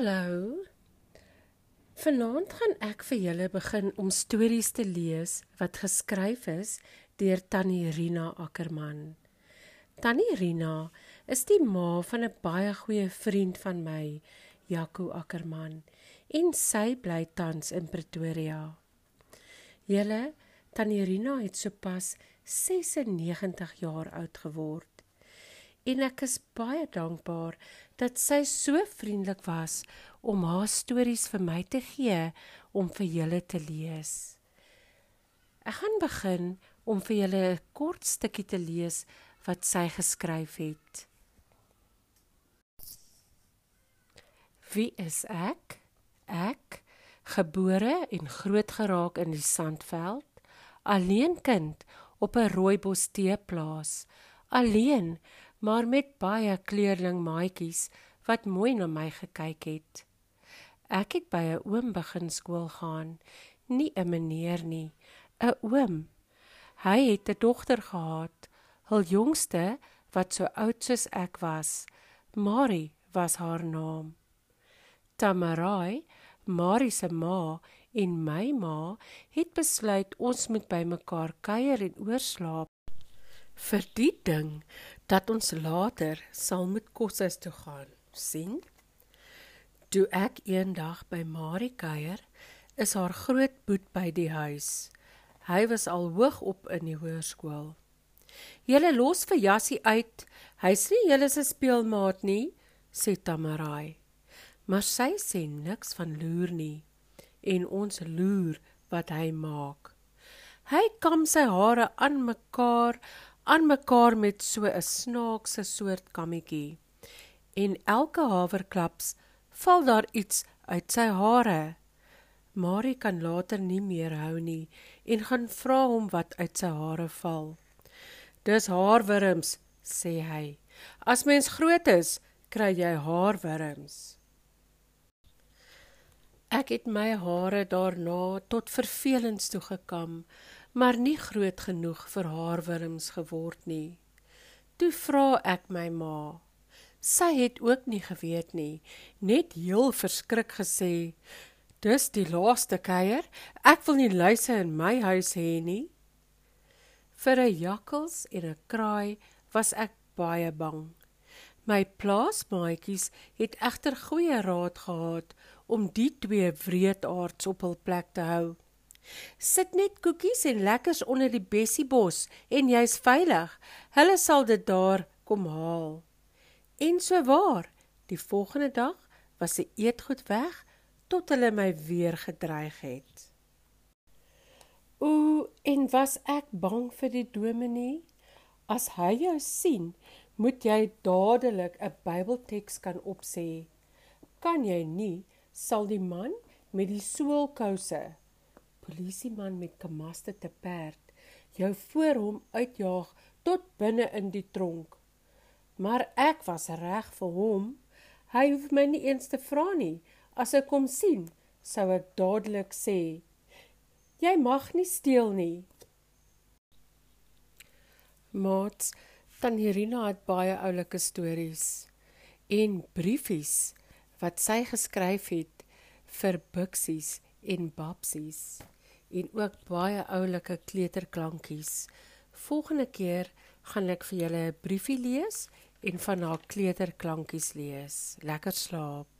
Hallo. Vanaand gaan ek vir julle begin om stories te lees wat geskryf is deur Tannie Rina Ackerman. Tannie Rina is die ma van 'n baie goeie vriend van my, Jaco Ackerman, en sy bly tans in Pretoria. Julle Tannie Rina het sopas 96 jaar oud geword en ek is baie dankbaar dat sy so vriendelik was om haar stories vir my te gee om vir julle te lees. Ek gaan begin om vir julle 'n kort stukkie te lees wat sy geskryf het. Wie is ek? Ek, gebore en grootgeraak in die Sandveld, alleen kind op 'n rooibos teeplaas, alleen maar met baie kleurling maatjies wat mooi na my gekyk het. Ek het by 'n oom begin skool gaan, nie 'n meneer nie, 'n oom. Hy het 'n dogter gehad, hul jongste wat so oud soos ek was. Marie was haar naam. Tamarai, Marie se ma en my ma het besluit ons moet by mekaar kuier en oorslaap vir die ding dat ons later sal moet koshuis toe gaan. sien? Toe ek eendag by Marie kuier is haar groot boet by die huis. Hy was al hoog op in die hoërskool. Julle los vir Jassie uit. Hy's nie julle se speelmaat nie sê Tamarai. Maar sy sê niks van loer nie en ons loer wat hy maak. Hy kam sy hare aan mekaar aan mekaar met so 'n snaakse soort kammetjie. En elke haverklaps val daar iets uit sy hare. Marie kan later nie meer hou nie en gaan vra hom wat uit sy hare val. Dis haarwurms, sê hy. As mens groot is, kry jy haarwurms. Ek het my hare daarna tot vervelings toe gekam maar nie groot genoeg vir haarwurms geword nie. Toe vra ek my ma. Sy het ook nie geweet nie, net heel verskrik gesê: "Dis die laaste kuier. Ek wil nie luise in my huis hê nie." Vir 'n jakkals en 'n kraai was ek baie bang. My plaasmaatjies het egter goeie raad gehad om die twee wreedaards op hul plek te hou. Sit net koekies en lekkers onder die bessiebos en jy's veilig. Hulle sal dit daar kom haal. En so waar, die volgende dag was se eetgoed weg tot hulle my weer gedreig het. Ooh, en was ek bang vir die dominee? As hy jou sien, moet jy dadelik 'n Bybelteks kan opsê. Kan jy nie, sal die man met die soolkouse polisieman met kamaste te perd jou voor hom uitjaag tot binne in die tronk. Maar ek was reg vir hom. Hy hoef my nie eens te vra nie. As ek hom sien, sou ek dadelik sê: "Jy mag nie steel nie." Mats, dan Irina het baie oulike stories en briefies wat sy geskryf het vir Bixies en Babsies en ook baie oulike kleuterklankies. Volgende keer gaan ek vir julle 'n briefie lees en van haar kleuterklankies lees. Lekker slaap.